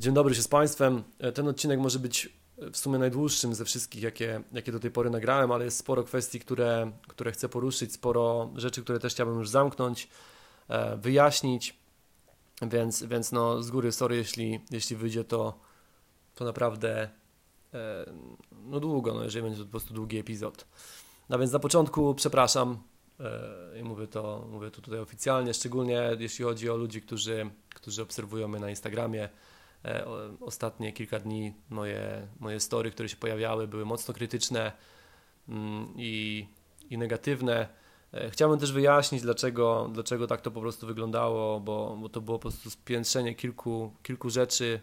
Dzień dobry się z Państwem. Ten odcinek może być w sumie najdłuższym ze wszystkich, jakie, jakie do tej pory nagrałem, ale jest sporo kwestii, które, które chcę poruszyć, sporo rzeczy, które też chciałbym już zamknąć, e, wyjaśnić, więc, więc no z góry sorry, jeśli, jeśli wyjdzie to, to naprawdę e, no długo, no jeżeli będzie to po prostu długi epizod. No więc na początku przepraszam e, i mówię to, mówię to tutaj oficjalnie, szczególnie jeśli chodzi o ludzi, którzy, którzy obserwują mnie na Instagramie, E, ostatnie kilka dni moje, moje story, które się pojawiały, były mocno krytyczne mm, i, i negatywne. E, chciałbym też wyjaśnić, dlaczego, dlaczego tak to po prostu wyglądało, bo, bo to było po prostu spiętrzenie kilku, kilku rzeczy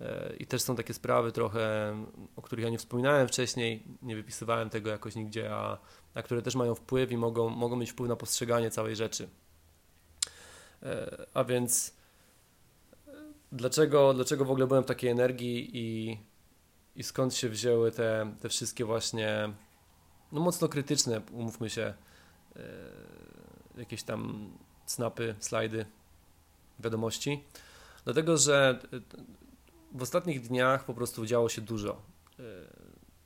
e, i też są takie sprawy trochę, o których ja nie wspominałem wcześniej, nie wypisywałem tego jakoś nigdzie, a, a które też mają wpływ i mogą, mogą mieć wpływ na postrzeganie całej rzeczy. A więc dlaczego, dlaczego w ogóle byłem w takiej energii i, i skąd się wzięły te, te wszystkie właśnie no mocno krytyczne, umówmy się, e, jakieś tam snapy, slajdy, wiadomości. Dlatego, że w ostatnich dniach po prostu działo się dużo. E,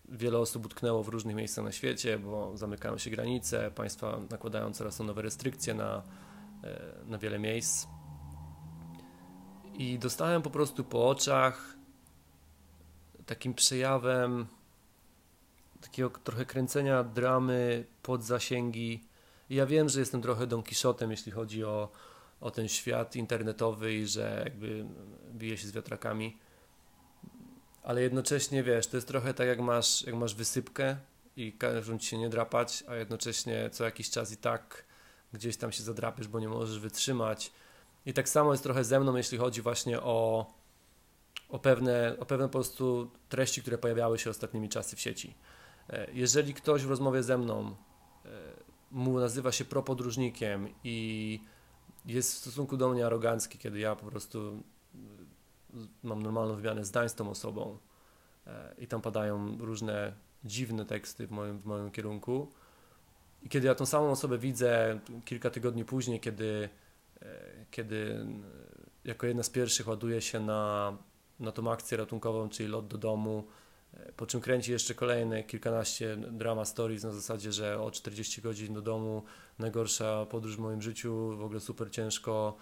wiele osób utknęło w różnych miejscach na świecie, bo zamykają się granice, państwa nakładają coraz nowe restrykcje na, e, na wiele miejsc. I dostałem po prostu po oczach takim przejawem takiego trochę kręcenia dramy pod zasięgi. I ja wiem, że jestem trochę Don Quixotem, jeśli chodzi o, o ten świat internetowy i że jakby bije się z wiatrakami. Ale jednocześnie wiesz, to jest trochę tak jak masz, jak masz wysypkę i każą ci się nie drapać, a jednocześnie co jakiś czas i tak gdzieś tam się zadrapiesz, bo nie możesz wytrzymać i tak samo jest trochę ze mną, jeśli chodzi właśnie o, o, pewne, o pewne po prostu treści, które pojawiały się ostatnimi czasy w sieci. E, jeżeli ktoś w rozmowie ze mną e, mu nazywa się propodróżnikiem i jest w stosunku do mnie arogancki, kiedy ja po prostu e, mam normalną wymianę zdań z tą osobą i tam padają różne dziwne teksty w moim, w moim kierunku. I kiedy ja tą samą osobę widzę kilka tygodni później, kiedy kiedy jako jedna z pierwszych ładuje się na, na tą akcję ratunkową, czyli lot do domu, e, po czym kręci jeszcze kolejne kilkanaście drama stories na zasadzie, że o 40 godzin do domu, najgorsza podróż w moim życiu, w ogóle super ciężko,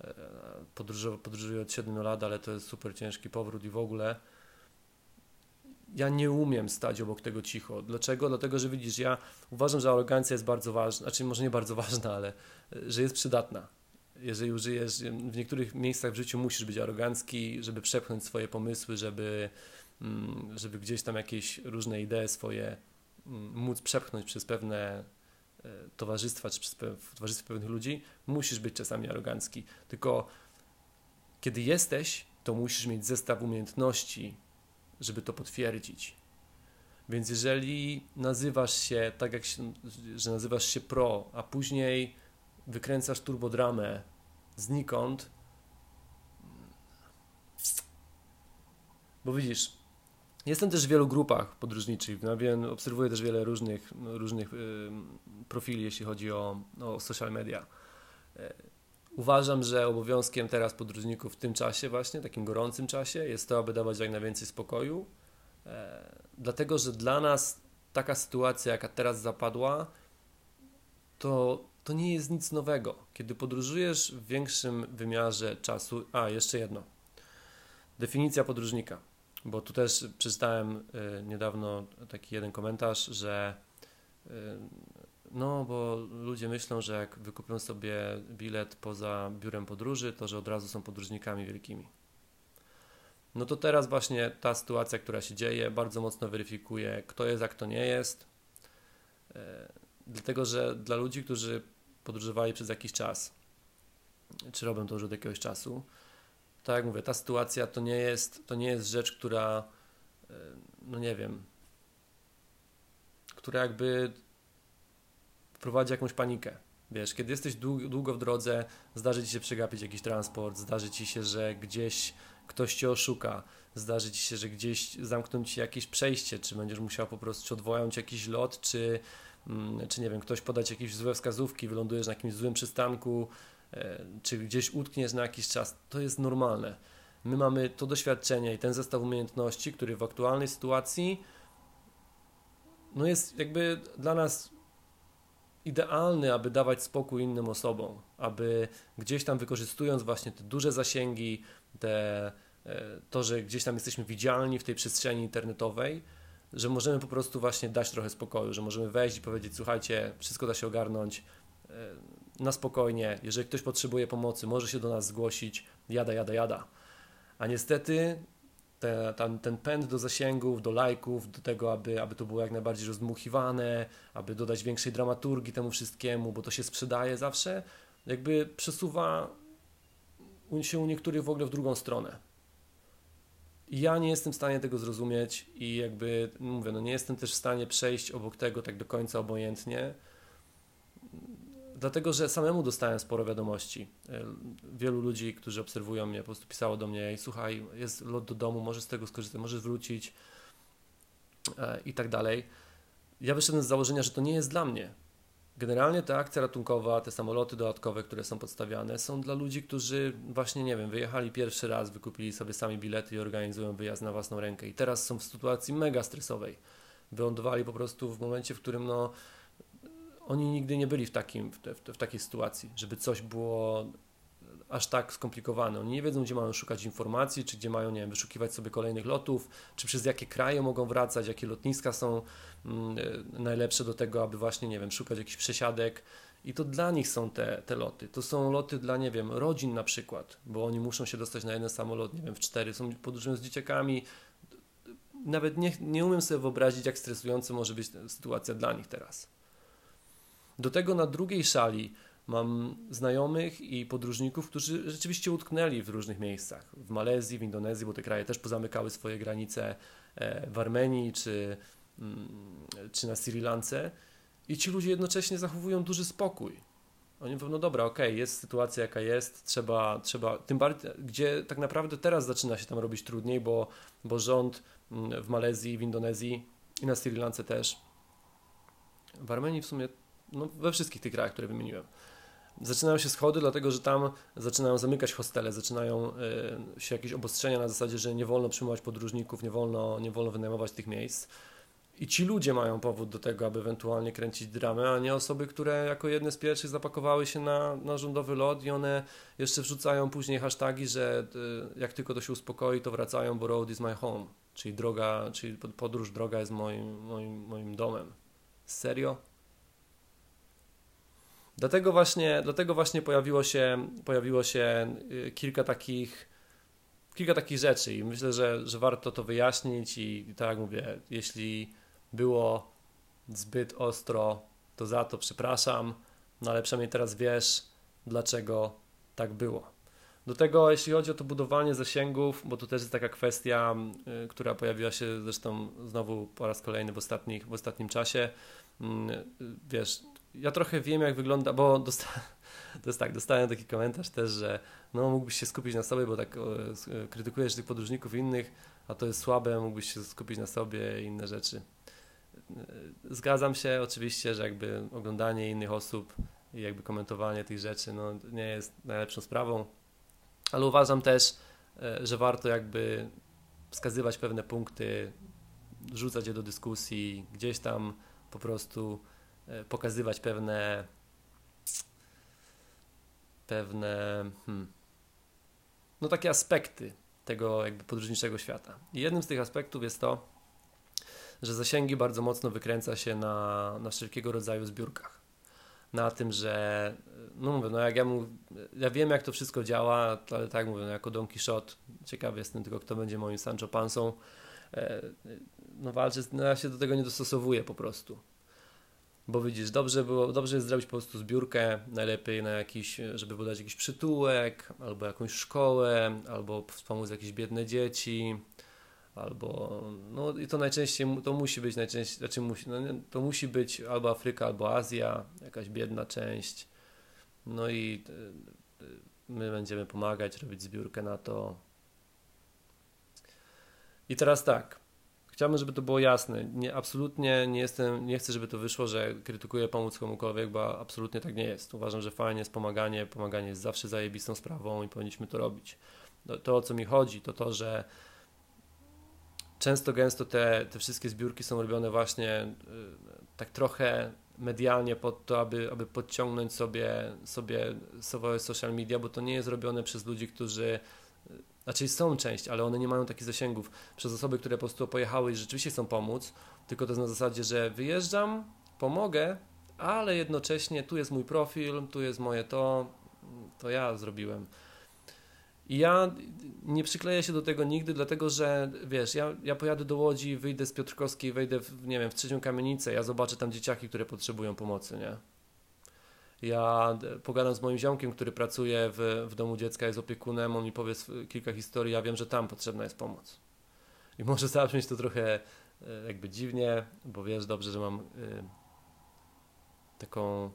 e, podróżuję, podróżuję od 7 lat, ale to jest super ciężki powrót i w ogóle. Ja nie umiem stać obok tego cicho. Dlaczego? Dlatego, że widzisz, ja uważam, że arogancja jest bardzo ważna, znaczy może nie bardzo ważna, ale że jest przydatna jeżeli użyjesz, w niektórych miejscach w życiu musisz być arogancki, żeby przepchnąć swoje pomysły, żeby, mm, żeby gdzieś tam jakieś różne idee swoje mm, móc przepchnąć przez pewne e, towarzystwa, czy przez towarzystwo pewnych ludzi, musisz być czasami arogancki. Tylko kiedy jesteś, to musisz mieć zestaw umiejętności, żeby to potwierdzić. Więc jeżeli nazywasz się tak, jak się, że nazywasz się pro, a później wykręcasz turbodramę znikąd. Bo widzisz, jestem też w wielu grupach podróżniczych, no, wiem, obserwuję też wiele różnych, różnych yy, profili, jeśli chodzi o, o social media. Yy, uważam, że obowiązkiem teraz podróżników w tym czasie właśnie, takim gorącym czasie, jest to, aby dawać jak najwięcej spokoju, yy, dlatego, że dla nas taka sytuacja, jaka teraz zapadła, to to nie jest nic nowego. Kiedy podróżujesz w większym wymiarze czasu, a jeszcze jedno. Definicja podróżnika, bo tu też przeczytałem y, niedawno taki jeden komentarz, że y, no, bo ludzie myślą, że jak wykupią sobie bilet poza biurem podróży, to że od razu są podróżnikami wielkimi. No to teraz właśnie ta sytuacja, która się dzieje, bardzo mocno weryfikuje, kto jest, a kto nie jest. Y, dlatego, że dla ludzi, którzy podróżowali przez jakiś czas, czy robią to już od jakiegoś czasu. Tak jak mówię, ta sytuacja to nie jest, to nie jest rzecz, która, e, no nie wiem, która jakby wprowadzi jakąś panikę. Wiesz, kiedy jesteś długo w drodze, zdarzy ci się przegapić jakiś transport, zdarzy ci się, że gdzieś ktoś cię oszuka, zdarzy ci się, że gdzieś zamkną ci jakieś przejście, czy będziesz musiał po prostu czy odwołać jakiś lot, czy czy nie wiem, ktoś podać jakieś złe wskazówki, wylądujesz na jakimś złym przystanku, e, czy gdzieś utkniesz na jakiś czas, to jest normalne. My mamy to doświadczenie i ten zestaw umiejętności, który w aktualnej sytuacji no jest jakby dla nas idealny, aby dawać spokój innym osobom, aby gdzieś tam wykorzystując właśnie te duże zasięgi, te, e, to, że gdzieś tam jesteśmy widzialni w tej przestrzeni internetowej, że możemy po prostu właśnie dać trochę spokoju, że możemy wejść i powiedzieć, słuchajcie, wszystko da się ogarnąć e, na spokojnie, jeżeli ktoś potrzebuje pomocy, może się do nas zgłosić, jada, jada, jada. A niestety te, ten, pęd do zasięgów, do lajków, do tego, aby, aby to było jak najbardziej rozdmuchiwane, aby dodać większej dramaturgii temu wszystkiemu, bo to się sprzedaje zawsze, jakby przesuwa się u niektórych w ogóle w drugą stronę. Ja nie jestem w stanie tego zrozumieć i jakby mówię, no nie jestem też w stanie przejść obok tego tak do końca obojętnie Dlatego, że samemu dostałem sporo wiadomości. E, wielu ludzi, którzy obserwują mnie, po prostu pisało do mnie: Słuchaj, jest lot do domu, możesz z tego skorzystać, możesz wrócić e, i tak dalej. Ja wyszedłem z założenia, że to nie jest dla mnie. Generalnie ta akcja ratunkowa, te samoloty dodatkowe, które są podstawiane, są dla ludzi, którzy właśnie, nie wiem, wyjechali pierwszy raz, wykupili sobie sami bilety i organizują wyjazd na własną rękę. I teraz są w sytuacji mega stresowej. Wylądowali po prostu w momencie, w którym no, oni nigdy nie byli w, takim, w, te, w, takiej sytuacji, żeby coś było aż tak skomplikowane. Oni nie wiedzą, gdzie mają szukać informacji, czy gdzie mają, nie wiem, wyszukiwać sobie kolejnych lotów, czy przez jakie kraje mogą wracać, jakie lotniska są mm, e, najlepsze do tego, aby właśnie, nie wiem, szukać jakichś przesiadek. I to dla nich są te, te loty. To są loty dla, nie wiem, rodzin na przykład, bo oni muszą się dostać na jeden samolot, nie wiem, w cztery, są podróżują z dzieciakami. Nawet nie, nie umiem sobie wyobrazić, jak stresująca może być sytuacja dla nich teraz. Do tego na drugiej szali mam znajomych i podróżników, którzy rzeczywiście utknęli w różnych miejscach. W Malezji, w Indonezji, bo te kraje też pozamykały swoje granice e, w Armenii czy, mm, czy na Sri Lance. I ci ludzie jednocześnie zachowują duży spokój. Oni mówią, no dobra, okej, okay, jest sytuacja jaka jest, trzeba, trzeba, tym bardziej, gdzie tak naprawdę teraz zaczyna się tam robić trudniej, bo, bo rząd mm, w Malezji, w Indonezji i na Sri Lance też, w Armenii w sumie no, we wszystkich tych krajach, które wymieniłem. Zaczynają się schody, dlatego że tam zaczynają zamykać hostele, zaczynają y, się jakieś obostrzenia na zasadzie, że nie wolno przyjmować podróżników, nie wolno, nie wolno wynajmować tych miejsc. I ci ludzie mają powód do tego, aby ewentualnie kręcić dramę, a nie osoby, które jako jedne z pierwszych zapakowały się na, na rządowy lot i one jeszcze wrzucają później hasztagi, że y, jak tylko to się uspokoi, to wracają, bo road is my home, czyli droga, czyli podróż droga jest moim, moim, moim domem. Serio? Dlatego właśnie, dlatego właśnie pojawiło, się, pojawiło się y, kilka takich, kilka takich rzeczy i myślę, że, że warto to wyjaśnić i, tak jak mówię, jeśli było zbyt ostro, to za to przepraszam, no ale przynajmniej teraz wiesz, dlaczego tak było. Do tego, jeśli chodzi o to budowanie zasięgów, bo to też jest taka kwestia, y, która pojawiła się zresztą znowu po raz kolejny w, ostatnich, w ostatnim czasie. Y, wiesz, ja trochę wiem, jak wygląda, bo dosta, to jest tak, dostałem taki komentarz też, że no mógłbyś się skupić na sobie, bo tak o, krytykujesz tych podróżników innych, a to jest słabe, mógłbyś się skupić na sobie i inne rzeczy. Zgadzam się oczywiście, że jakby oglądanie innych osób i jakby komentowanie tych rzeczy no, nie jest najlepszą sprawą, ale uważam też, e, że warto jakby wskazywać pewne punkty, rzucać je do dyskusji, gdzieś tam po prostu E, pokazywać pewne pewne hmm, no takie aspekty tego jakby podróżniczego świata. I jednym z tych aspektów jest to, że zasięgi bardzo mocno wykręca się na, na wszelkiego rodzaju zbiórkach. Na tym, że no mówię, no jak ja, mu, ja wiem jak to wszystko działa, ale tak mówię, no jako Don Quixote, ciekawy jestem tylko kto będzie moim Sancho Pansą, e, no walczę, no ja się do tego nie dostosowuję po prostu bo widzisz, dobrze, było, dobrze jest zrobić po prostu zbiórkę, najlepiej na jakiś, żeby podać jakiś przytułek, albo jakąś szkołę, albo wspomóc jakieś biedne dzieci, albo, no i to najczęściej, to musi być najczęściej, znaczy musi, no, to musi być albo Afryka, albo Azja, jakaś biedna część, no i e, my będziemy pomagać, robić zbiórkę na to. I teraz tak, Chciałbym, żeby to było jasne. Nie, absolutnie nie jestem, nie chcę, żeby to wyszło, że krytykuję pomóc komukolwiek, bo absolutnie tak nie jest. Uważam, że fajnie jest pomaganie, pomaganie jest zawsze zajebistą sprawą i powinniśmy to robić. To, to o co mi chodzi, to to, że często gęsto te, te wszystkie zbiórki są robione właśnie y, tak trochę medialnie pod to, aby, aby podciągnąć sobie, sobie social media, bo to nie jest robione przez ludzi, którzy znaczy są część, ale one nie mają takich zasięgów przez osoby, które po prostu pojechały i rzeczywiście chcą pomóc, tylko to jest na zasadzie, że wyjeżdżam, pomogę, ale jednocześnie tu jest mój profil, tu jest moje to, to ja zrobiłem. I ja nie przykleję się do tego nigdy, dlatego że wiesz, ja, ja pojadę do Łodzi, wyjdę z Piotrkowskiej, wejdę w, nie wiem, w trzecią kamienicę, ja zobaczę tam dzieciaki, które potrzebują pomocy, nie? Ja pogadam z moim ziomkiem, który pracuje w, w domu dziecka, jest opiekunem, on mi powie kilka historii, ja wiem, że tam potrzebna jest pomoc. I może zabrzmieć to trochę e, jakby dziwnie, bo wiesz dobrze, że mam y, taką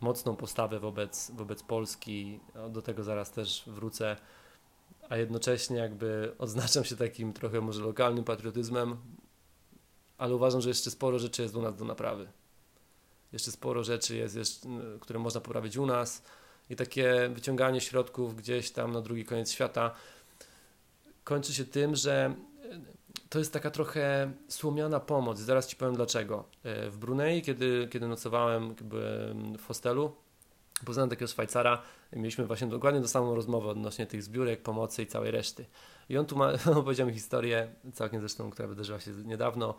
mocną postawę wobec, wobec Polski, do tego zaraz też wrócę, a jednocześnie jakby odznaczam się takim trochę może lokalnym patriotyzmem, ale uważam, że jeszcze sporo rzeczy jest u nas do naprawy. Jeszcze sporo rzeczy jest, jest które można poprawić u nas i takie wyciąganie środków gdzieś tam na drugi koniec świata kończy się tym, że to jest taka trochę słomiana pomoc. Zaraz Ci powiem dlaczego. E, w Brunei, kiedy, kiedy nocowałem w hostelu, poznałem takiego Szwajcara mieliśmy właśnie dokładnie tą samą rozmowę odnośnie tych zbiórek, pomocy i całej reszty. I on tu ma, opowiedział mi historię, całkiem zresztą, która wydarzyła się niedawno.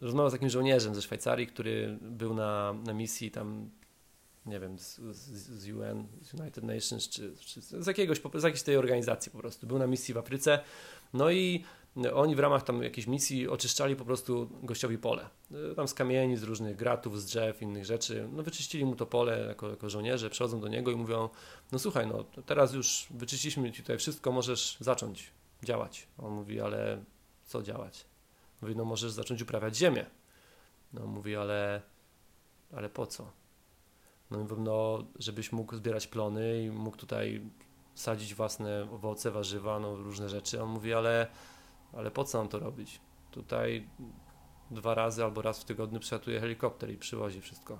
Rozmawiał z takim żołnierzem ze Szwajcarii, który był na, na misji tam nie wiem, z, z, UN, z United Nations, czy, czy, z, jakiegoś, z jakiejś tej organizacji po prostu. Był na misji w Afryce, no i oni w ramach tam jakiejś misji oczyszczali po prostu gościowi pole. Tam z kamieni, z różnych gratów, z drzew, innych rzeczy. No wyczyścili mu to pole jako, jako żołnierze, przychodzą do niego i mówią, no słuchaj, no teraz już wyczyściliśmy ci tutaj wszystko, możesz zacząć działać. On mówi, ale co działać? Mówi, no możesz zacząć uprawiać ziemię. No mówi, ale, ale po co? No mówię, no żebyś mógł zbierać plony i mógł tutaj sadzić własne owoce, warzywa, no różne rzeczy. On mówi, ale, ale po co mam to robić? Tutaj dwa razy albo raz w tygodniu przylatuje helikopter i przywozi wszystko.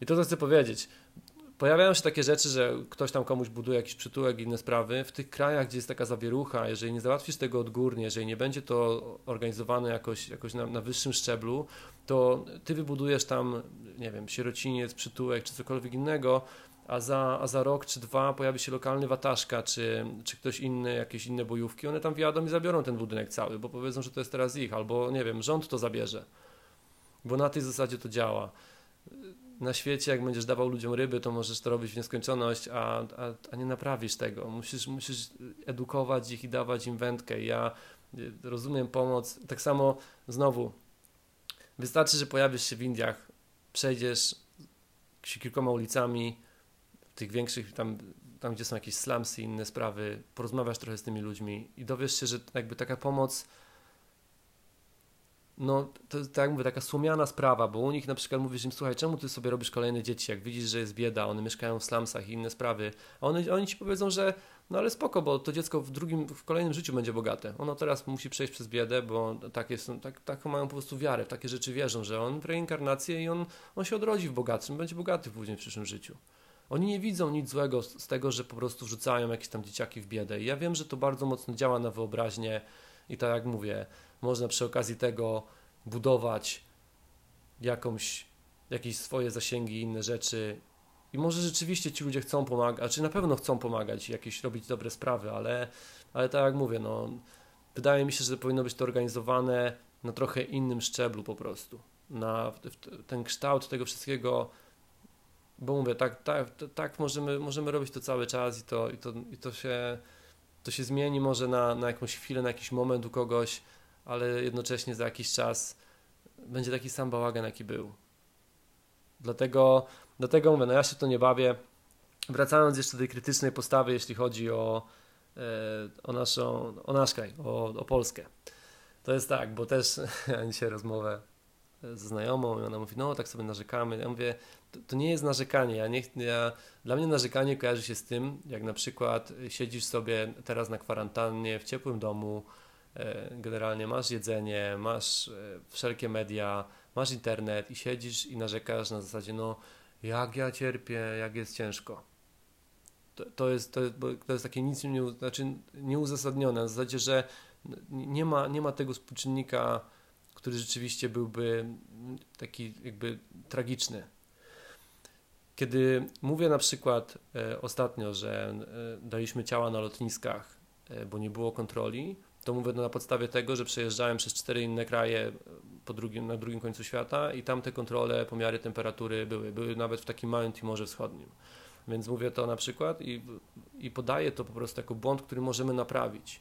I to, co chcę powiedzieć, pojawiają się takie rzeczy, że ktoś tam komuś buduje jakiś przytułek i inne sprawy. W tych krajach, gdzie jest taka zawierucha, jeżeli nie załatwisz tego odgórnie, jeżeli nie będzie to organizowane jakoś, jakoś na, na wyższym szczeblu, to ty wybudujesz tam, nie wiem, sierociniec, przytułek czy cokolwiek innego, a za, a za rok czy dwa pojawi się lokalny wataszka, czy, czy ktoś inny, jakieś inne bojówki, one tam wjadą i zabiorą ten budynek cały, bo powiedzą, że to jest teraz ich, albo nie wiem, rząd to zabierze, bo na tej zasadzie to działa. Na świecie, jak będziesz dawał ludziom ryby, to możesz to robić w nieskończoność, a, a, a nie naprawisz tego. Musisz, musisz edukować ich i dawać im wędkę. Ja rozumiem pomoc. Tak samo znowu, wystarczy, że pojawisz się w Indiach, przejdziesz kilkoma ulicami, tych większych, tam, tam gdzie są jakieś slumsy i inne sprawy, porozmawiasz trochę z tymi ludźmi i dowiesz się, że jakby taka pomoc no, to tak mówię, taka słomiana sprawa, bo u nich na przykład mówisz im, słuchaj, czemu ty sobie robisz kolejne dzieci, jak widzisz, że jest bieda, one mieszkają w slumsach i inne sprawy, a one, oni ci powiedzą, że no ale spoko, bo to dziecko w drugim, w kolejnym życiu będzie bogate. Ono teraz musi przejść przez biedę, bo tak jest, tak, taką mają po prostu wiarę, w takie rzeczy wierzą, że on w reinkarnację i on, on się odrodzi w bogatszym, będzie bogaty później w przyszłym życiu. Oni nie widzą nic złego z tego, że po prostu rzucają jakieś tam dzieciaki w biedę. I ja wiem, że to bardzo mocno działa na wyobraźnię i tak jak mówię, można przy okazji tego budować jakąś, jakieś swoje zasięgi inne rzeczy. I może rzeczywiście ci ludzie chcą pomagać, czy na pewno chcą pomagać, jakieś robić dobre sprawy, ale, ale tak jak mówię, no, wydaje mi się, że powinno być to organizowane na trochę innym szczeblu po prostu. Na ten kształt tego wszystkiego bo mówię, tak, tak, tak możemy, możemy robić to cały czas i to, i to, i to, się, to się zmieni może na, na jakąś chwilę, na jakiś moment u kogoś, ale jednocześnie za jakiś czas będzie taki sam bałagan, jaki był. Dlatego, dlatego mówię, no ja się to nie bawię. Wracając jeszcze do tej krytycznej postawy, jeśli chodzi o, e, o naszą, o nasz kraj, o, o Polskę. To jest tak, bo też ja dzisiaj rozmowę ze znajomą i ona mówi, no tak sobie narzekamy. Ja mówię, to, to nie jest narzekanie. Ja nie, ja, dla mnie narzekanie kojarzy się z tym, jak na przykład siedzisz sobie teraz na kwarantannie w ciepłym domu, e, generalnie masz jedzenie, masz e, wszelkie media, masz internet i siedzisz i narzekasz na zasadzie, no jak ja cierpię, jak jest ciężko. To, to, jest, to, jest, to jest takie nic nie, znaczy nieuzasadnione, w zasadzie, że nie ma, nie ma tego współczynnika, który rzeczywiście byłby taki jakby tragiczny. Kiedy mówię na przykład e, ostatnio, że e, daliśmy ciała na lotniskach, e, bo nie było kontroli, to mówię na podstawie tego, że przejeżdżałem przez cztery inne kraje po drugim, na drugim końcu świata i tam te kontrole, pomiary temperatury były. Były nawet w takim małym Timorze Wschodnim. Więc mówię to na przykład i, i podaję to po prostu jako błąd, który możemy naprawić.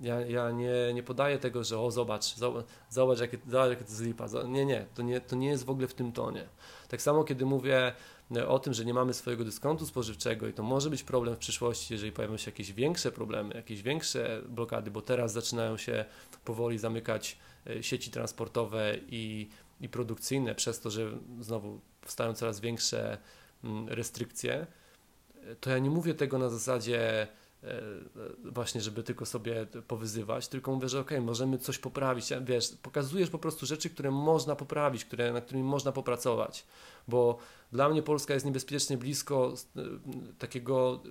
Ja, ja nie, nie podaję tego, że o zobacz, zobacz, zobacz jakie, zobacz, jakie to jest lipa. Nie, nie to, nie, to nie jest w ogóle w tym tonie. Tak samo kiedy mówię e, o tym, że nie mamy swojego dyskontu spożywczego i to może być problem w przyszłości, jeżeli pojawią się jakieś większe problemy, jakieś większe blokady, bo teraz zaczynają się powoli zamykać e, sieci transportowe i, i produkcyjne przez to, że znowu powstają coraz większe mm, restrykcje, e, to ja nie mówię tego na zasadzie E, właśnie, żeby tylko sobie powyzywać, tylko mówię, że ok, możemy coś poprawić, wiesz, pokazujesz po prostu rzeczy, które można poprawić, które, nad którymi można popracować, bo dla mnie Polska jest niebezpiecznie blisko e, takiego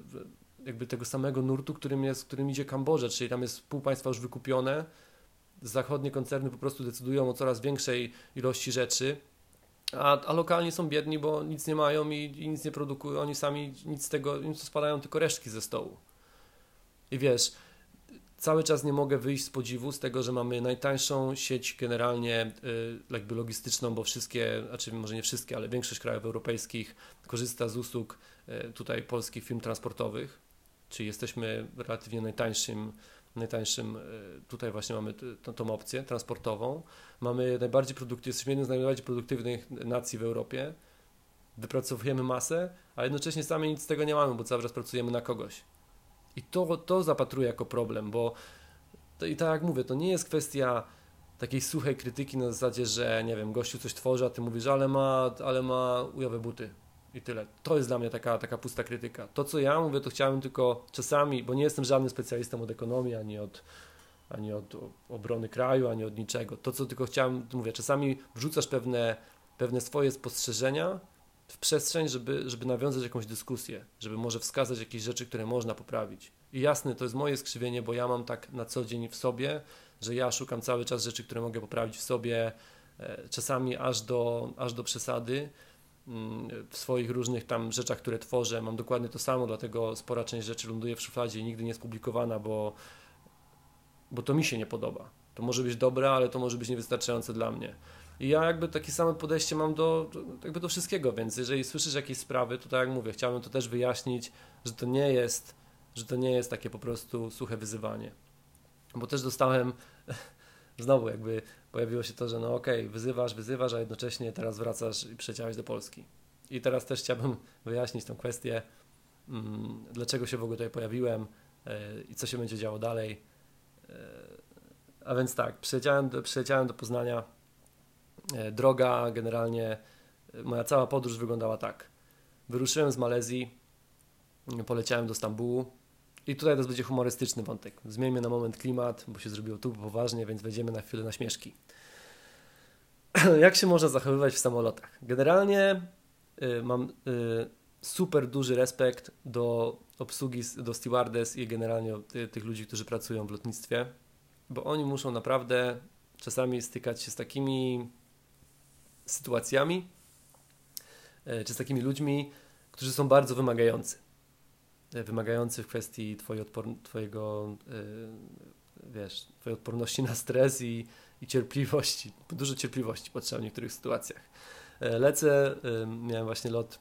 jakby tego samego nurtu, którym, jest, którym idzie Kambodża, czyli tam jest pół państwa już wykupione, zachodnie koncerny po prostu decydują o coraz większej ilości rzeczy, a, a są biedni, bo nic nie mają i, i nic nie produkują, oni sami nic z tego, im spadają tylko resztki ze stołu. I wiesz, cały czas nie mogę wyjść z podziwu z tego, że mamy najtańszą sieć generalnie y, jakby logistyczną, bo wszystkie, znaczy może nie wszystkie, ale większość krajów europejskich korzysta z usług y, tutaj polskich firm transportowych, czyli jesteśmy relatywnie najtańszym, najtańszym y, tutaj właśnie mamy tą, tą opcję transportową. Mamy najbardziej produktywny, jesteśmy jednym z najbardziej produktywnych nacji w Europie. Wypracowujemy masę, a jednocześnie sami nic z tego nie mamy, bo cały czas pracujemy na kogoś. I to, to zapatruję jako problem, bo to, i tak jak mówię, to nie jest kwestia takiej suchej krytyki na zasadzie, że nie wiem, gościu coś tworzy, a ty mówisz, ale ma, ale ma ujowe buty i tyle. To jest dla mnie taka, taka pusta krytyka. To, co ja mówię, to chciałem tylko czasami, bo nie jestem żadnym specjalistą od ekonomii, ani od, ani od obrony kraju, ani od niczego. To, co tylko chciałem, mówię, czasami wrzucasz pewne, pewne swoje spostrzeżenia, w przestrzeń, żeby, żeby nawiązać jakąś dyskusję, żeby może wskazać jakieś rzeczy, które można poprawić. I jasne, to jest moje skrzywienie, bo ja mam tak na co dzień w sobie, że ja szukam cały czas rzeczy, które mogę poprawić w sobie, e, czasami aż do, aż do przesady. Mm, w swoich różnych tam rzeczach, które tworzę, mam dokładnie to samo, dlatego spora część rzeczy ląduje w szufladzie i nigdy nie jest publikowana, bo, bo to mi się nie podoba. To może być dobre, ale to może być niewystarczające dla mnie. I ja jakby takie samo podejście mam do, jakby do wszystkiego, więc jeżeli słyszysz jakieś sprawy, to tak jak mówię, chciałbym to też wyjaśnić, że to nie jest, że to nie jest takie po prostu suche wyzywanie. Bo też dostałem, znowu jakby pojawiło się to, że no okej, okay, wyzywasz, wyzywasz, a jednocześnie teraz wracasz i przeciałeś do Polski. I teraz też chciałbym wyjaśnić tę kwestię, mm, dlaczego się w ogóle tutaj pojawiłem yy, i co się będzie działo dalej. Yy, a więc tak, przyleciałem do, do Poznania E, droga, generalnie e, moja cała podróż wyglądała tak. Wyruszyłem z Malezji, poleciałem do Stambułu i tutaj to będzie humorystyczny wątek. Zmieńmy na moment klimat, bo się zrobiło tu poważnie, więc wejdziemy na chwilę na śmieszki. Jak się można zachowywać w samolotach? Generalnie y, mam y, super duży respekt do obsługi, do stewardess i generalnie y, tych ludzi, którzy pracują w lotnictwie, bo oni muszą naprawdę czasami stykać się z takimi sytuacjami, e, czy z takimi ludźmi, którzy są bardzo wymagający. E, wymagający w kwestii twojej twojego, e, wiesz, twojej odporności na stres i, i cierpliwości. Dużo cierpliwości potrzeba w niektórych sytuacjach. Lecę, miałem właśnie lot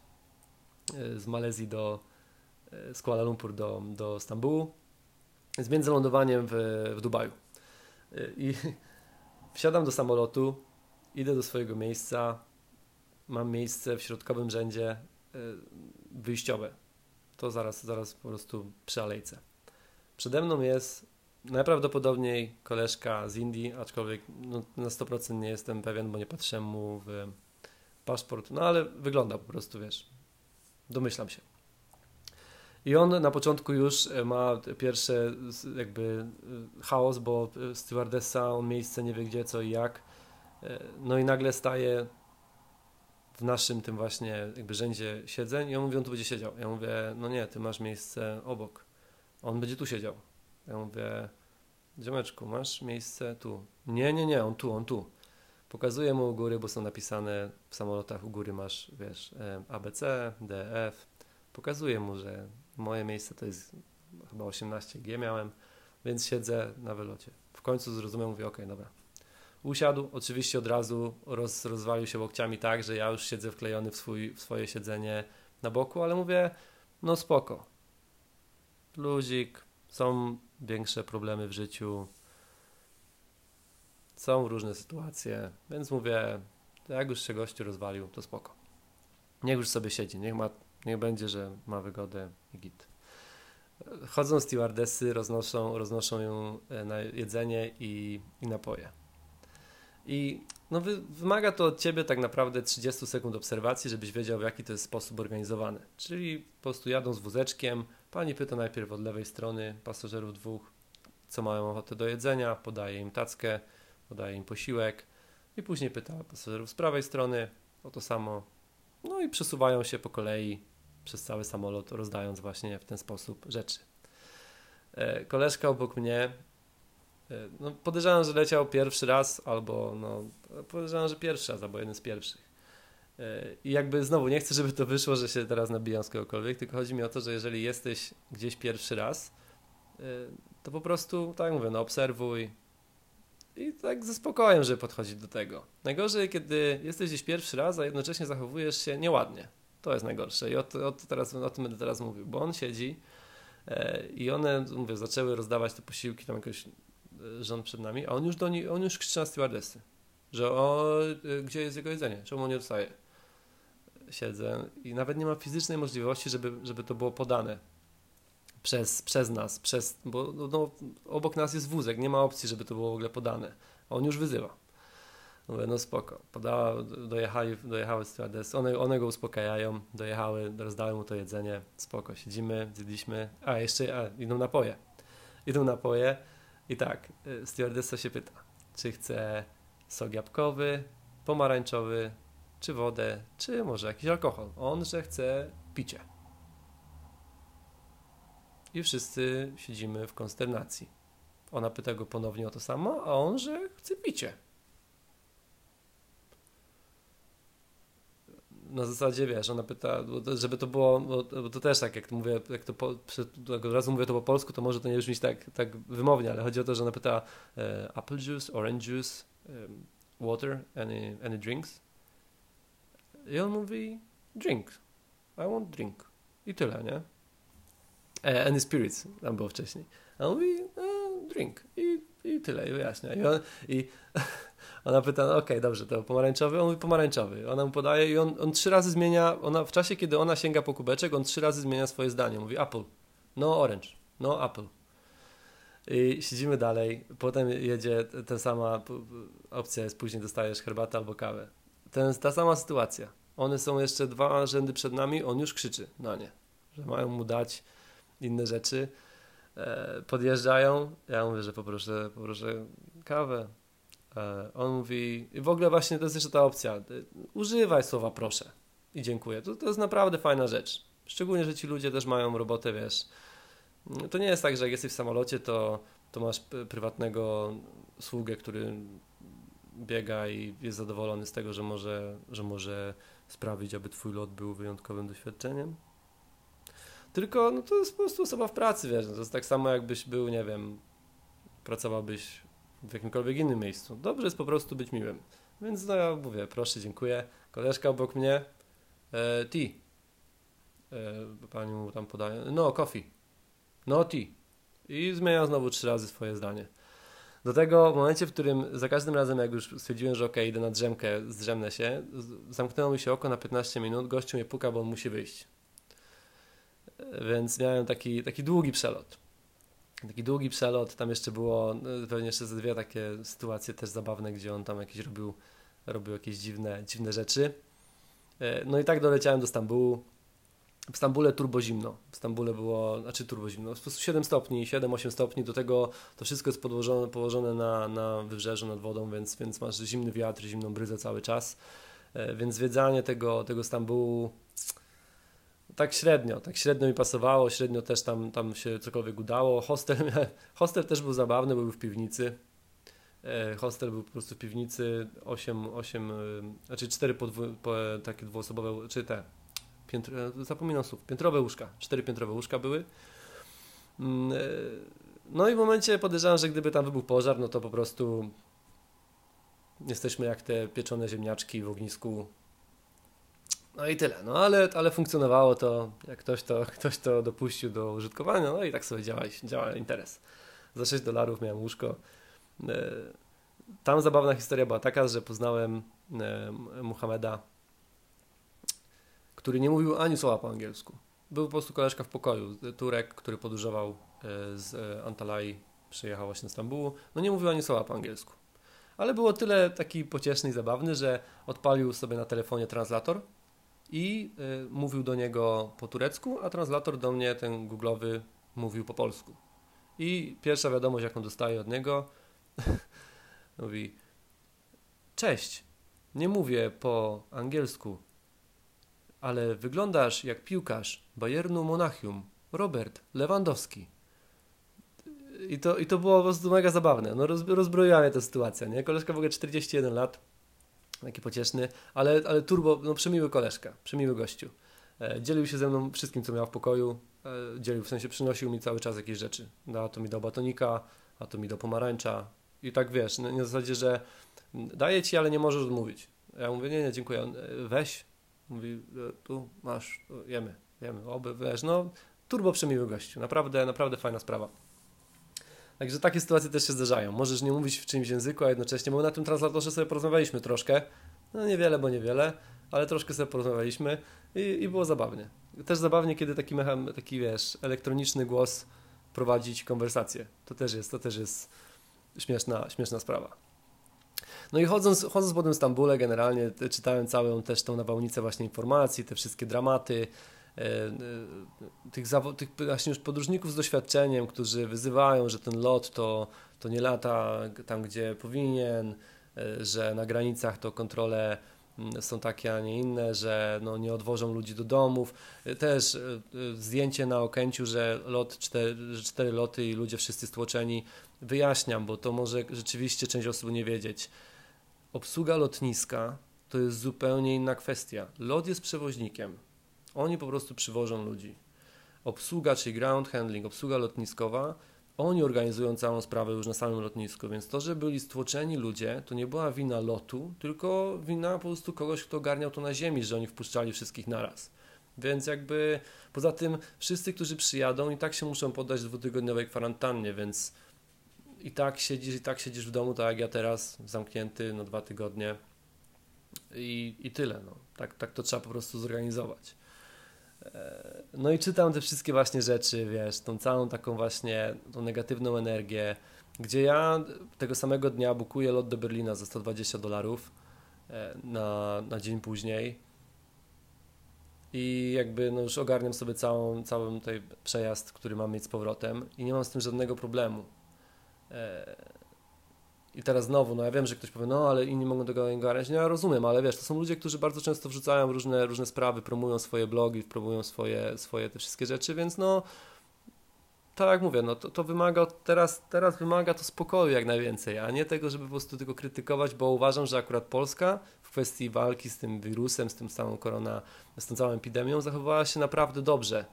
z Malezji do z Kuala Lumpur do, do Stambułu z międzylądowaniem w, w Dubaju. I wsiadam do samolotu, idę do swojego miejsca, mam miejsce w środkowym rzędzie y, wyjściowe. To zaraz, zaraz po prostu przy alejce. Przede mną jest najprawdopodobniej koleżka z Indii, aczkolwiek no, na 100% nie jestem pewien, bo nie patrzę mu w paszport, no ale wygląda po prostu, wiesz, domyślam się. I on na początku już ma pierwsze jakby y, chaos, bo stewardessa, on miejsce nie wie gdzie, co i jak no i nagle staje w naszym tym właśnie jakby rzędzie siedzeń i on mówi, on tu będzie siedział. Ja mówię, no nie, ty masz miejsce obok. On będzie tu siedział. Ja mówię, ziomeczku, masz miejsce tu. Nie, nie, nie, on tu, on tu. Pokazuję mu u góry, bo są napisane w samolotach u góry masz, wiesz, ABC, DF. Pokazuję mu, że moje miejsce to jest chyba 18G miałem, więc siedzę na wylocie. W końcu zrozumiał, mówię, okej, okay, dobra. Usiadł, oczywiście od razu roz, rozwalił się łokciami tak, że ja już siedzę wklejony w, swój, w swoje siedzenie na boku, ale mówię, no spoko. Luzik, są większe problemy w życiu, są różne sytuacje, więc mówię, jak już się gościu rozwalił, to spoko. Niech już sobie siedzi, niech, ma, niech będzie, że ma wygodę i git. Chodzą stewardessy, roznoszą, roznoszą ją e, na jedzenie i, i napoje. I no, wy, wymaga to od ciebie tak naprawdę 30 sekund obserwacji, żebyś wiedział, w jaki to jest sposób organizowany. Czyli po prostu jadą z wózeczkiem, pani pyta najpierw od lewej strony pasażerów dwóch, co mają ochotę do jedzenia, podaje im tackę, podaje im posiłek i później pyta pasażerów z prawej strony o to samo. No i przesuwają się po kolei przez cały samolot, rozdając właśnie w ten sposób rzeczy. E, koleżka obok mnie, no podejrzewam, że leciał pierwszy raz, albo no, podejrzewam, że pierwszy raz, albo jeden z pierwszych. E, I jakby znowu nie chcę, żeby to wyszło, że się teraz nabijam z kogokolwiek, tylko chodzi mi o to, że jeżeli jesteś gdzieś pierwszy raz, to po prostu, tak mówię, no obserwuj, i tak ze spokojem, żeby podchodzić do tego. Najgorzej, kiedy jesteś gdzieś pierwszy raz, a jednocześnie zachowujesz się nieładnie. To jest najgorsze i o, to, o, to teraz, o tym będę teraz mówił, bo on siedzi e, i one, mówię, zaczęły rozdawać te posiłki tam jakoś e, rząd przed nami, a on już do niej, on już krzyczy na stewardessy, że o, e, gdzie jest jego jedzenie, czemu on nie dostaje. Siedzę i nawet nie ma fizycznej możliwości, żeby, żeby to było podane przez, przez nas, przez, bo no, no, obok nas jest wózek, nie ma opcji, żeby to było w ogóle podane. On już wyzywa. Mówię, no spoko. Podała, dojechali, dojechały stewardessy, one, one go uspokajają, dojechały, rozdały mu to jedzenie, spoko, siedzimy, zjedliśmy, a jeszcze, a, idą napoje. Idą napoje i tak, y, stewardessa się pyta, czy chce sok jabłkowy, pomarańczowy, czy wodę, czy może jakiś alkohol. On, że chce picie i wszyscy siedzimy w konsternacji. Ona pyta go ponownie o to samo, a on, że chce picie. Na zasadzie, wiesz, ona pyta, żeby to było, bo to też tak, jak to mówię, jak to po, od razu mówię to po polsku, to może to nie brzmieć tak, tak wymownie, ale chodzi o to, że ona pyta e, apple juice, orange juice, water, any, any drinks? I on mówi drink, I want drink. I tyle, nie? E, any Spirits, tam było wcześniej. A on mówi, e, drink. I, I tyle, i wyjaśnia. I, on, i ona pyta, no okej, okay, dobrze, to pomarańczowy? On mówi pomarańczowy. Ona mu podaje i on, on trzy razy zmienia, ona w czasie, kiedy ona sięga po kubeczek, on trzy razy zmienia swoje zdanie. Mówi apple, no orange, no apple. I siedzimy dalej, potem jedzie ta sama opcja jest, później dostajesz herbatę albo kawę. Ten, ta sama sytuacja. One są jeszcze dwa rzędy przed nami, on już krzyczy na nie, że mają mu dać inne rzeczy. E, podjeżdżają, ja mówię, że poproszę, poproszę kawę. E, on mówi, w ogóle właśnie to jest jeszcze ta opcja, używaj słowa proszę i dziękuję. To, to jest naprawdę fajna rzecz. Szczególnie, że ci ludzie też mają robotę, wiesz. To nie jest tak, że jak jesteś w samolocie, to, to masz prywatnego sługę, który biega i jest zadowolony z tego, że może, że może sprawić, aby twój lot był wyjątkowym doświadczeniem. Tylko no, to jest po prostu osoba w pracy, wiesz, to jest tak samo jakbyś był, nie wiem, pracowałbyś w jakimkolwiek innym miejscu. Dobrze jest po prostu być miłym. Więc no ja mówię, proszę, dziękuję. Koleżka obok mnie, e, tea. E, pani mu tam podaje, no coffee. No tea. I zmienia znowu trzy razy swoje zdanie. Do tego w momencie, w którym za każdym razem, jak już stwierdziłem, że ok, idę na drzemkę, zdrzemnę się, zamknęło mi się oko na 15 minut, gościu mnie puka, bo on musi wyjść więc miałem taki, taki długi przelot. Taki długi przelot, tam jeszcze było no, pewnie jeszcze ze dwie takie sytuacje też zabawne, gdzie on tam jakieś robił, robił jakieś dziwne, dziwne rzeczy. E, no i tak doleciałem do Stambułu. W Stambule turbo zimno. W Stambule było, znaczy turbo zimno, po prostu 7 stopni, 7-8 stopni, do tego to wszystko jest podłożone, położone na, na wybrzeżu, nad wodą, więc, więc masz zimny wiatr, zimną bryzę cały czas. więc zwiedzanie tego, tego Stambułu tak średnio, tak średnio mi pasowało, średnio też tam, tam się cokolwiek udało. Hostel, hostel też był zabawny, był w piwnicy. E, hostel był po prostu w piwnicy, 8, 8 e, znaczy 4 podwó, po, takie dwuosobowe, czy te, piętro, zapominam słów, piętrowe łóżka, 4 piętrowe łóżka były. Mm, no i w momencie podejrzewam, że gdyby tam wybuchł pożar, no to po prostu jesteśmy jak te pieczone ziemniaczki w ognisku no i tyle. No ale, ale funkcjonowało to, jak ktoś to, ktoś to dopuścił do użytkowania, no i tak sobie działa, działa interes. Za 6 dolarów miałem łóżko. E, tam zabawna historia była taka, że poznałem e, Muhameda, który nie mówił ani słowa po angielsku. Był po prostu koleżka w pokoju, Turek, który podróżował e, z Antalai, przyjechał właśnie z Stambułu. No nie mówił ani słowa po angielsku. Ale było tyle taki pocieszny i zabawny, że odpalił sobie na telefonie translator i y, mówił do niego po turecku, a translator do mnie, ten googlowy, mówił po polsku. I pierwsza wiadomość, jaką dostaję od niego, mówi: Cześć, nie mówię po angielsku, ale wyglądasz jak piłkarz Bayernu Monachium, Robert Lewandowski. I to, I to było po prostu mega zabawne. No, rozbroiła mnie ta sytuacja. Nie? Koleżka w ogóle 41 lat taki pocieszny, ale, ale turbo, no przemiły koleżka, przemiły gościu. E, dzielił się ze mną wszystkim, co miał w pokoju, e, dzielił, w sensie przynosił mi cały czas jakieś rzeczy. No, a to mi dał batonika, a to mi do pomarańcza i tak wiesz, na, na zasadzie, że daję ci, ale nie możesz odmówić. Ja mówię, nie, nie, dziękuję. E, weź. Mówi, e, tu masz, jemy, jemy, oby, wiesz, no turbo przemiły gościu, naprawdę, naprawdę fajna sprawa. Także takie sytuacje też się zdarzają. Możesz nie mówić w czymś języku, a jednocześnie, bo na tym translatorze sobie porozmawialiśmy troszkę. No niewiele, bo niewiele, ale troszkę sobie porozmawialiśmy i, i było zabawnie. Też zabawnie, kiedy taki, mechan, taki wiesz, elektroniczny głos prowadzić konwersację. To też jest, to też jest śmieszna, śmieszna sprawa. No i chodząc, chodząc po tym Stambule, generalnie czytałem całą też tą nawałnicę właśnie informacji, te wszystkie dramaty, E, e, tych, tych właśnie już podróżników z doświadczeniem, którzy wyzywają, że ten lot to, to nie lata tam, gdzie powinien, e, że na granicach to kontrole mm, są takie, a nie inne, że no, nie odwożą ludzi do domów. Też zdjęcie na Okęciu, że lot, cztery, cztery loty i ludzie wszyscy stłoczeni. Wyjaśniam, bo to może rzeczywiście część osób nie wiedzieć. Obsługa lotniska to jest zupełnie inna kwestia. Lot jest przewoźnikiem oni po prostu przywożą ludzi. Obsługa, czyli ground handling, obsługa lotniskowa, oni organizują całą sprawę już na samym lotnisku, więc to, że byli stłoczeni ludzie, to nie była wina lotu, tylko wina po prostu kogoś, kto ogarniał to na ziemi, że oni wpuszczali wszystkich naraz. Więc jakby poza tym wszyscy, którzy przyjadą i tak się muszą poddać dwutygodniowej kwarantannie, więc i tak siedzisz, i tak siedzisz w domu, tak jak ja teraz, zamknięty na dwa tygodnie i, i tyle. No. Tak, tak to trzeba po prostu zorganizować. E, no i czytam te wszystkie właśnie rzeczy, wiesz, tą całą taką właśnie, tą negatywną energię, gdzie ja tego samego dnia bukuję lot do Berlina za 120 dolarów e, na, na dzień później i jakby no już ogarniam sobie całą, cały tutaj przejazd, który mam mieć z powrotem i nie mam z tym żadnego problemu. I teraz znowu, no ja wiem, że ktoś powie, no ale inni mogą tego ogarniać. No ja rozumiem, ale wiesz, to są ludzie, którzy bardzo często wrzucają różne, różne sprawy, promują swoje blogi, promują swoje, swoje te wszystkie rzeczy, więc no tak jak mówię, no to, to wymaga teraz, teraz wymaga to spokoju jak najwięcej, a nie tego, żeby po prostu tylko krytykować, bo uważam, że akurat Polska w kwestii walki z tym wirusem, z tym całą korona, z tą całą epidemią zachowała się naprawdę dobrze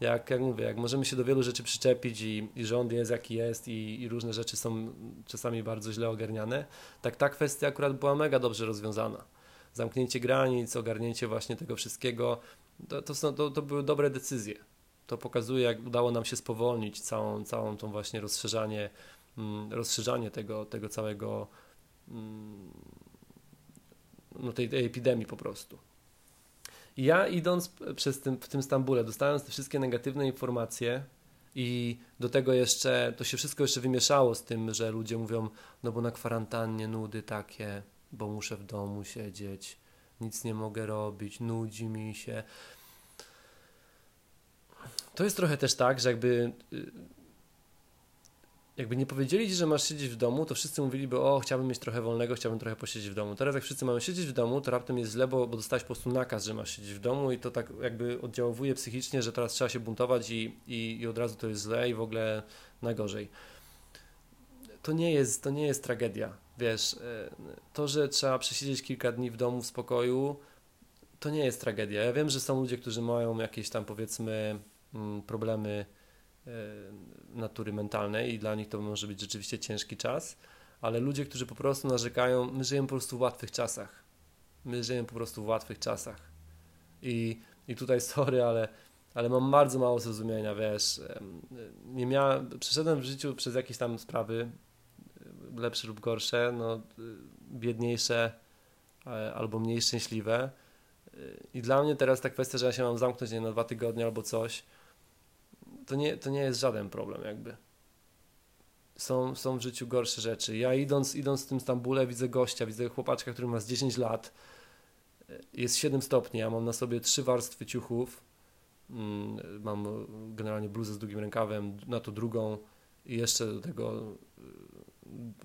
jak, jak mówię, jak możemy się do wielu rzeczy przyczepić i, i rząd jest jaki jest i, i, różne rzeczy są czasami bardzo źle ogarniane, tak ta kwestia akurat była mega dobrze rozwiązana. Zamknięcie granic, ogarnięcie właśnie tego wszystkiego, to, to, są, to, to były dobre decyzje. To pokazuje, jak udało nam się spowolnić całą, całą tą właśnie rozszerzanie, mm, rozszerzanie tego, tego całego mm, no tej, tej epidemii po prostu. Ja idąc przez tym, w tym Stambule, dostając te wszystkie negatywne informacje i do tego jeszcze, to się wszystko jeszcze wymieszało z tym, że ludzie mówią, no bo na kwarantannie nudy takie, bo muszę w domu siedzieć, nic nie mogę robić, nudzi mi się. To jest trochę też tak, że jakby y, jakby nie powiedzieli ci, że masz siedzieć w domu, to wszyscy mówiliby, o, chciałbym mieć trochę wolnego, chciałbym trochę posiedzieć w domu. Teraz jak wszyscy mają siedzieć w domu, to raptem jest źle, bo, bo dostałeś po prostu nakaz, że masz siedzieć w domu i to tak jakby oddziałuje psychicznie, że teraz trzeba się buntować i, i, i od razu to jest źle i w ogóle najgorzej. To nie jest, to nie jest tragedia, wiesz, e, to, że trzeba przesiedzieć kilka dni w domu w spokoju, to nie jest tragedia. Ja wiem, że są ludzie, którzy mają jakieś tam powiedzmy mm, problemy natury mentalnej i dla nich to może być rzeczywiście ciężki czas, ale ludzie, którzy po prostu narzekają, my żyjemy po prostu w łatwych czasach. My żyjemy po prostu w łatwych czasach. I, i tutaj sorry, ale, ale mam bardzo mało zrozumienia, wiesz. Nie miałem, przeszedłem w życiu przez jakieś tam sprawy, lepsze lub gorsze, no, biedniejsze albo mniej szczęśliwe. I dla mnie teraz ta kwestia, że ja się mam zamknąć nie, na dwa tygodnie albo coś, to nie, to nie jest żaden problem jakby. Są, są w życiu gorsze rzeczy. Ja idąc, idąc w tym Stambule widzę gościa, widzę chłopaczka, który ma z 10 lat, jest 7 stopni, ja mam na sobie trzy warstwy ciuchów, mm, mam generalnie bluzę z długim rękawem, na to drugą i jeszcze do tego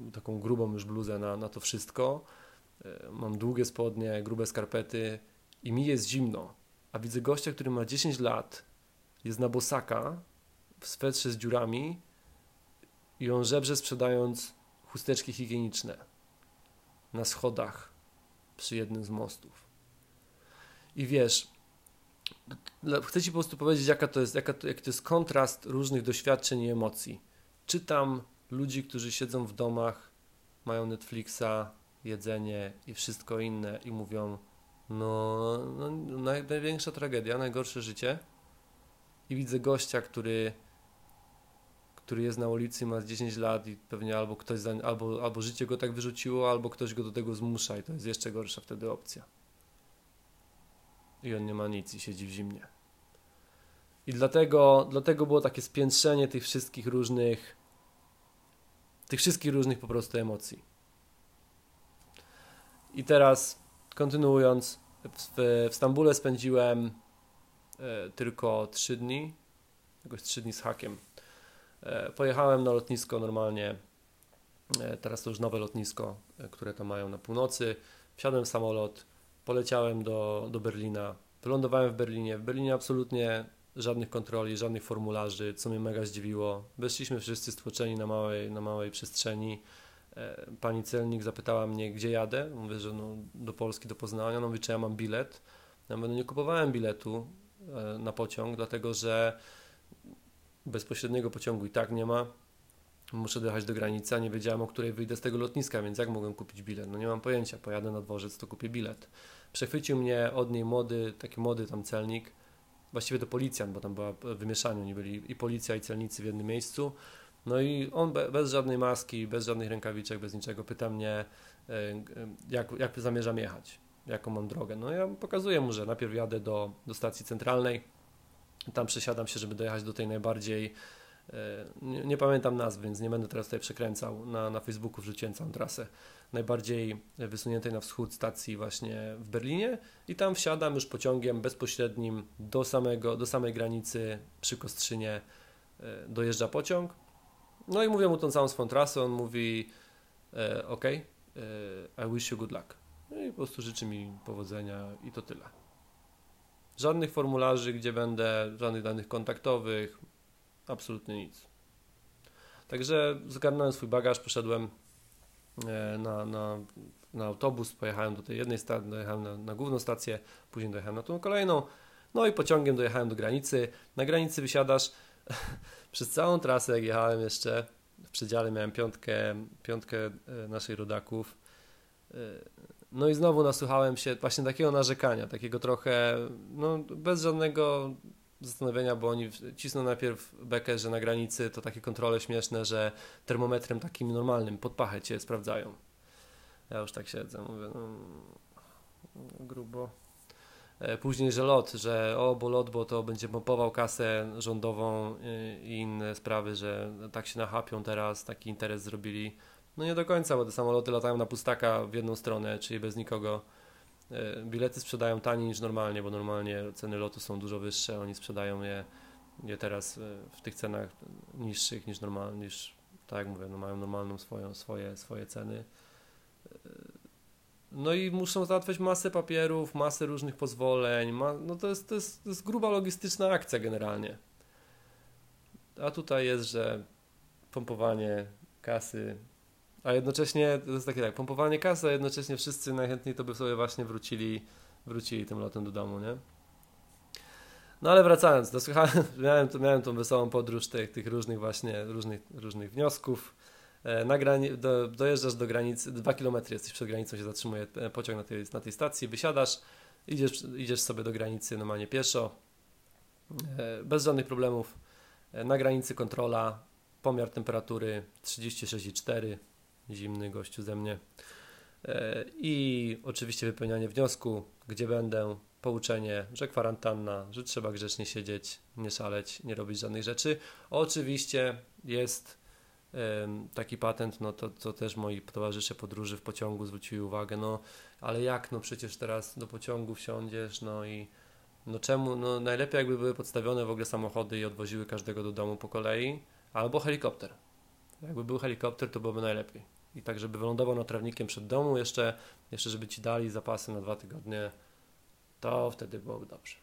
y, taką grubą już bluzę na, na to wszystko. Y, mam długie spodnie, grube skarpety i mi jest zimno. A widzę gościa, który ma 10 lat, jest na bosaka, w swetrze z dziurami i on żebrze sprzedając chusteczki higieniczne na schodach przy jednym z mostów. I wiesz, chcę Ci po prostu powiedzieć, jaka to jest, jaka to, jaki to jest kontrast różnych doświadczeń i emocji. Czytam ludzi, którzy siedzą w domach, mają Netflixa, jedzenie i wszystko inne i mówią, no, no największa tragedia, najgorsze życie. I widzę gościa, który który jest na ulicy, ma 10 lat i pewnie albo ktoś, za, albo, albo życie go tak wyrzuciło, albo ktoś go do tego zmusza i to jest jeszcze gorsza wtedy opcja. I on nie ma nic i siedzi w zimnie. I dlatego, dlatego było takie spiętrzenie tych wszystkich różnych, tych wszystkich różnych po prostu emocji. I teraz, kontynuując, w, w Stambule spędziłem e, tylko 3 dni, jakoś 3 dni z hakiem pojechałem na lotnisko normalnie, e, teraz to już nowe lotnisko, e, które tam mają na północy. Wsiadłem w samolot, poleciałem do, do Berlina, wylądowałem w Berlinie. W Berlinie absolutnie żadnych kontroli, żadnych formularzy, co mnie mega zdziwiło. Weszliśmy wszyscy stłoczeni na małej, na małej przestrzeni. Pani celnik zapytała mnie, gdzie jadę. Mówię, że no, do Polski, do Poznania. No mówię, czy ja mam bilet. Ja mówię, no nie kupowałem biletu na pociąg, dlatego że bezpośredniego pociągu i tak nie ma. Muszę dojechać do granicy, a nie wiedziałem, o której wyjdę z tego lotniska, więc jak mogłem kupić bilet? No nie mam pojęcia, pojadę na dworzec, to kupię bilet. Przechwycił mnie od niej młody, taki młody tam celnik, właściwie to policjant, bo tam była wymieszanie, oni byli i policja, i celnicy w jednym miejscu. No i on bez żadnej maski, bez żadnych rękawiczek, bez niczego pyta mnie, e, jak, jak zamierzam jechać, jaką mam drogę. No ja pokazuję mu, że najpierw jadę do, do stacji centralnej, tam przesiadam się, żeby dojechać do tej najbardziej, e, nie, nie, pamiętam nazw, więc nie będę teraz tutaj przekręcał. Na, na Facebooku wrzuciłem całą trasę. Najbardziej wysuniętej na wschód stacji właśnie w Berlinie i tam wsiadam już pociągiem bezpośrednim do, samego, do samej granicy przy Kostrzynie e, dojeżdża pociąg. No i mówię mu tą całą swą trasę, on mówi e, ok, I wish you good luck. No i po prostu życzy mi powodzenia i to tyle. Żadnych formularzy, gdzie będę, żadnych danych kontaktowych, absolutnie nic. Także zgarnąłem swój bagaż, poszedłem e, na, na, na autobus, pojechałem do tej jednej stacji, dojechałem na, na główną stację, później dojechałem na tą kolejną, no i pociągiem dojechałem do granicy. Na granicy wysiadasz przez całą trasę, jak jechałem jeszcze, w przedziale miałem piątkę, piątkę e, naszych rodaków. E, no i znowu nasłuchałem się właśnie takiego narzekania, takiego trochę, no bez żadnego zastanowienia, bo oni cisną najpierw bekę, że na granicy to takie kontrole śmieszne, że termometrem takim normalnym pod pachę cię sprawdzają. Ja już tak siedzę, mówię, no, grubo. E, później, że lot, że o, bo lot, bo to będzie pompował kasę rządową i inne sprawy, że tak się nachapią teraz, taki interes zrobili no nie do końca, bo te samoloty latają na pustaka w jedną stronę, czyli bez nikogo. E, bilety sprzedają taniej niż normalnie, bo normalnie ceny lotu są dużo wyższe. Oni sprzedają je, je teraz e, w tych cenach niższych niż normalnie, niż tak jak mówię, no mają normalną swoją, swoje, swoje ceny. No i muszą załatwiać masę papierów, masę różnych pozwoleń. Ma, no to jest, to, jest, to jest gruba logistyczna akcja generalnie. A tutaj jest, że pompowanie kasy, a jednocześnie to jest takie tak, pompowanie kasy, a jednocześnie wszyscy najchętniej to by sobie właśnie wrócili, wrócili tym lotem do domu, nie? No ale wracając, dosłuchałem, miałem, miałem tą wesołą podróż tych, tych różnych właśnie, różnych, różnych wniosków. E, na grani- do, dojeżdżasz do granicy, dwa kilometry jesteś przed granicą, się zatrzymuje e, pociąg na tej, na tej stacji, wysiadasz, idziesz, idziesz sobie do granicy normalnie pieszo, e, bez żadnych problemów. Na granicy kontrola, pomiar temperatury 36,4, zimny gościu ze mnie. I oczywiście wypełnianie wniosku, gdzie będę, pouczenie, że kwarantanna, że trzeba grzecznie siedzieć, nie szaleć, nie robić żadnych rzeczy. Oczywiście jest taki patent, no to, to też moi towarzysze podróży w pociągu zwrócili uwagę, no ale jak, no przecież teraz do pociągu wsiądziesz, no i no czemu, no najlepiej jakby były podstawione w ogóle samochody i odwoziły każdego do domu po kolei, albo helikopter. Jakby był helikopter, to byłoby najlepiej. I tak, żeby wylądował na trawnikiem przed domu, jeszcze, jeszcze żeby ci dali zapasy na dwa tygodnie, to wtedy byłoby dobrze.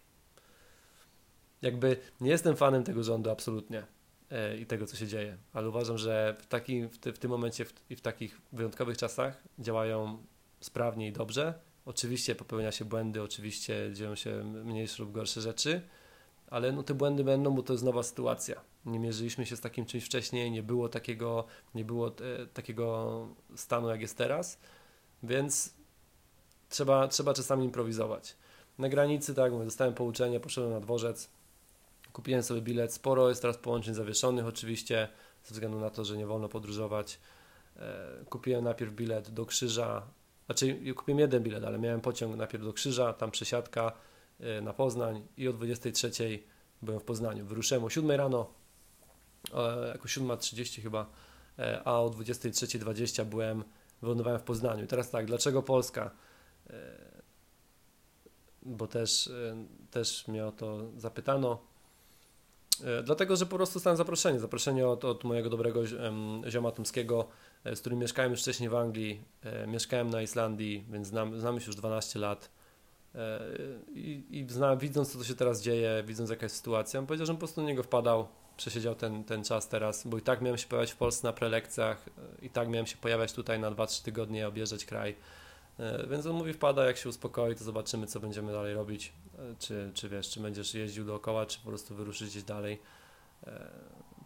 Jakby nie jestem fanem tego rządu, absolutnie E, i tego, co się dzieje. Ale uważam, że w, takim, w, ty, w tym momencie w, i w takich wyjątkowych czasach działają sprawnie i dobrze. Oczywiście popełnia się błędy, oczywiście dzieją się mniejsze lub gorsze rzeczy, ale no te błędy będą, bo to jest nowa sytuacja. Nie mierzyliśmy się z takim czymś wcześniej, nie było takiego, nie było e, takiego stanu, jak jest teraz, więc trzeba, trzeba czasami improwizować. Na granicy, tak, mówię, dostałem pouczenie, poszedłem na dworzec, Kupiłem sobie bilet. Sporo jest teraz połączeń zawieszonych, oczywiście, ze względu na to, że nie wolno podróżować. E, kupiłem najpierw bilet do Krzyża, znaczy kupiłem jeden bilet, ale miałem pociąg najpierw do Krzyża, tam przesiadka e, na Poznań i o 23 byłem w Poznaniu. Wyruszyłem o 7 rano, jako 7.30 chyba, e, a o 23.20 byłem, wylądowałem w Poznaniu. Teraz tak, dlaczego Polska? Bo też, też mnie o to zapytano. E, dlatego, że po prostu dostałem zaproszenie. Zaproszenie od, od mojego dobrego zioma Tomskiego, e, z którym mieszkałem już wcześniej w Anglii. E, mieszkałem na Islandii, więc znam, znamy się już 12 lat. I, i widząc, co to się teraz dzieje, widząc jaka jest sytuacja, on powiedział, że po prostu do niego wpadał, przesiedział ten, ten czas teraz, bo i tak miałem się pojawiać w Polsce na prelekcjach, i tak miałem się pojawiać tutaj na 2-3 tygodnie, objeżdżać kraj. Więc on mówi, wpada, jak się uspokoi, to zobaczymy, co będziemy dalej robić czy, czy wiesz, czy będziesz jeździł dookoła, czy po prostu wyruszysz gdzieś dalej, e,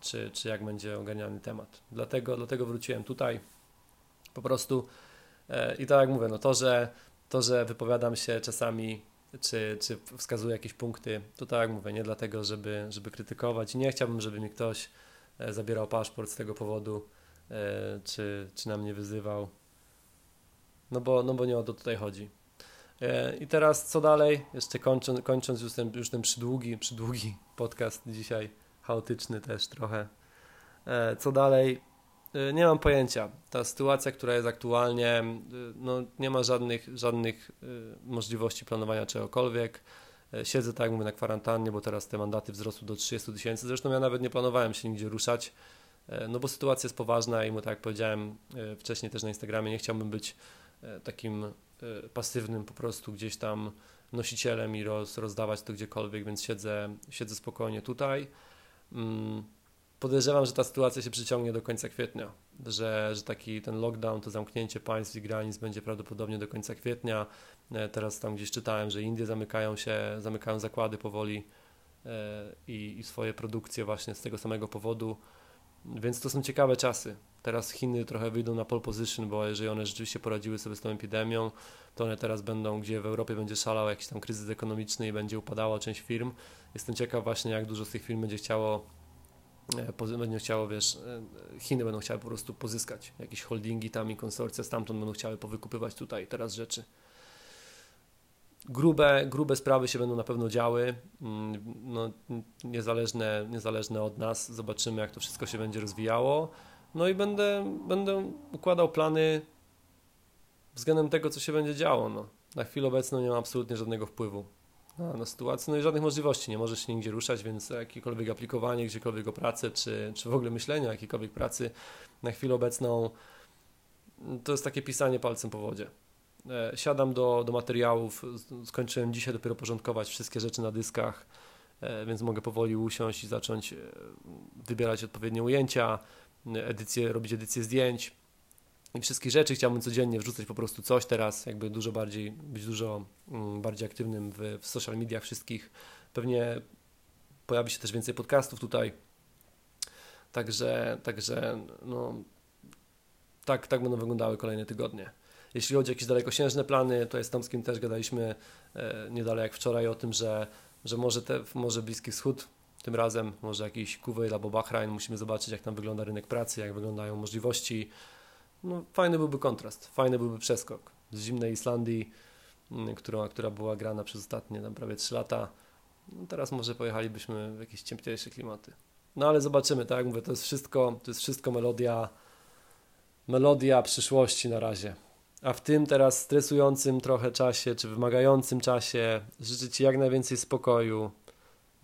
czy, czy jak będzie ogarniany temat. Dlatego, dlatego wróciłem tutaj po prostu e, i tak jak mówię, no to, że, to, że wypowiadam się czasami czy, czy wskazuję jakieś punkty, to tak mówię, nie dlatego, żeby, żeby krytykować. Nie chciałbym, żeby mi ktoś e, zabierał paszport z tego powodu, czy, czy na mnie wyzywał. No bo, no bo nie o to tutaj chodzi. E, I teraz co dalej? Jeszcze kończąc, kończąc już ten, już ten przydługi, przydługi podcast dzisiaj, chaotyczny też trochę. E, co dalej? E, nie mam pojęcia. Ta sytuacja, która jest aktualnie, no, nie ma żadnych, żadnych możliwości planowania czegokolwiek. Siedzę tak jak mówię na kwarantannie, bo teraz te mandaty wzrosły do 30 tysięcy. Zresztą ja nawet nie planowałem się nigdzie ruszać, no bo sytuacja jest poważna i mu tak jak powiedziałem wcześniej też na Instagramie, nie chciałbym być takim Y, pasywnym po prostu gdzieś tam nosicielem i roz, rozdawać to gdziekolwiek, więc siedzę, siedzę spokojnie tutaj. Mm, podejrzewam, że ta sytuacja się przyciągnie do końca kwietnia, że, że taki ten lockdown, to zamknięcie państw i granic będzie prawdopodobnie do końca kwietnia. E, teraz tam gdzieś czytałem, że Indie zamykają się, zamykają zakłady powoli e, i, i swoje produkcje właśnie z tego samego powodu, więc to są ciekawe czasy. Teraz Chiny trochę wyjdą na pole position, bo jeżeli one rzeczywiście poradziły sobie z tą epidemią, to one teraz będą, gdzie w Europie będzie szalał jakiś tam kryzys ekonomiczny i będzie upadała część firm. Jestem ciekaw właśnie, jak dużo z tych firm będzie chciało e, będzie chciało, wiesz, e, Chiny będą chciały po prostu pozyskać jakieś holdingi tam i konsorcja stamtąd będą chciały powykupywać tutaj teraz rzeczy. Grube, grube sprawy się będą na pewno działy, mm, no, niezależne, niezależne od nas. Zobaczymy, jak to wszystko się będzie rozwijało. No i będę, będę układał plany względem tego, co się będzie działo. No. Na chwilę obecną nie mam absolutnie żadnego wpływu. Na, na sytuację, no i żadnych możliwości, nie możesz się nigdzie ruszać, więc jakiekolwiek aplikowanie gdziekolwiek o pracę, czy, czy w ogóle myślenie o jakiejkolwiek pracy na chwilę obecną, to jest takie pisanie palcem po wodzie. E, siadam do, do materiałów, skończyłem dzisiaj dopiero porządkować wszystkie rzeczy na dyskach, e, więc mogę powoli usiąść i zacząć e, wybierać odpowiednie ujęcia, edycję, robić edycję zdjęć i wszystkich rzeczy. Chciałbym codziennie wrzucać po prostu coś teraz, jakby dużo bardziej, być dużo mm, bardziej aktywnym w, w social mediach wszystkich. Pewnie pojawi się też więcej podcastów tutaj. Także, także no, tak, tak będą wyglądały kolejne tygodnie. Jeśli chodzi o jakieś dalekosiężne plany, to jest tam z kim też gadaliśmy e, niedaleko jak wczoraj o tym, że, że może, te, może Bliski Wschód tym razem, może jakiś Kuwait albo Bahrain, musimy zobaczyć jak tam wygląda rynek pracy, jak wyglądają możliwości. No, fajny byłby kontrast, fajny byłby przeskok z zimnej Islandii, mm, która, która była grana przez ostatnie tam prawie 3 lata. No, teraz może pojechalibyśmy w jakieś cieplejsze klimaty. No ale zobaczymy, tak jak mówię, to jest wszystko, to jest wszystko melodia, melodia przyszłości na razie. A w tym teraz stresującym trochę czasie, czy wymagającym czasie, życzę Ci jak najwięcej spokoju.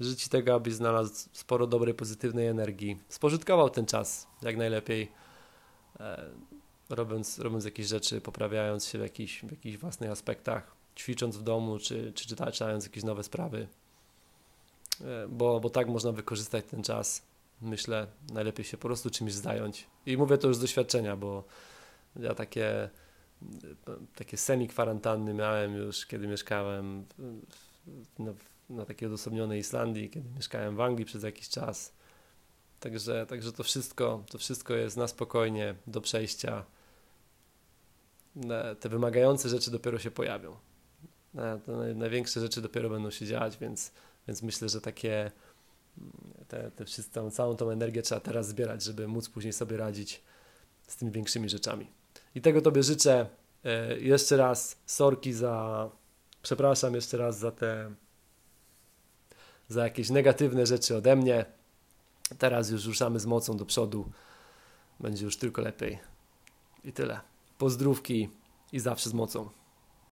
Życzę Ci tego, abyś znalazł sporo dobrej, pozytywnej energii. Spożytkował ten czas jak najlepiej, e, robiąc, robiąc jakieś rzeczy, poprawiając się w jakichś, w jakichś własnych aspektach, ćwicząc w domu, czy, czy czytając jakieś nowe sprawy. E, bo, bo tak można wykorzystać ten czas. Myślę, najlepiej się po prostu czymś zająć. I mówię to już z doświadczenia, bo ja takie takie semi-kwarantanny miałem już, kiedy mieszkałem na, na takiej odosobnionej Islandii, kiedy mieszkałem w Anglii przez jakiś czas. Także, także to, wszystko, to wszystko jest na spokojnie do przejścia. Te wymagające rzeczy dopiero się pojawią. Te największe rzeczy dopiero będą się dziać, więc, więc myślę, że takie te, te wszystko, całą tą energię trzeba teraz zbierać, żeby móc później sobie radzić z tymi większymi rzeczami. I tego Tobie życzę. E, jeszcze raz sorki za, przepraszam jeszcze raz za te, za jakieś negatywne rzeczy ode mnie. Teraz już ruszamy z mocą do przodu. Będzie już tylko lepiej. I tyle. Pozdrówki i zawsze z mocą.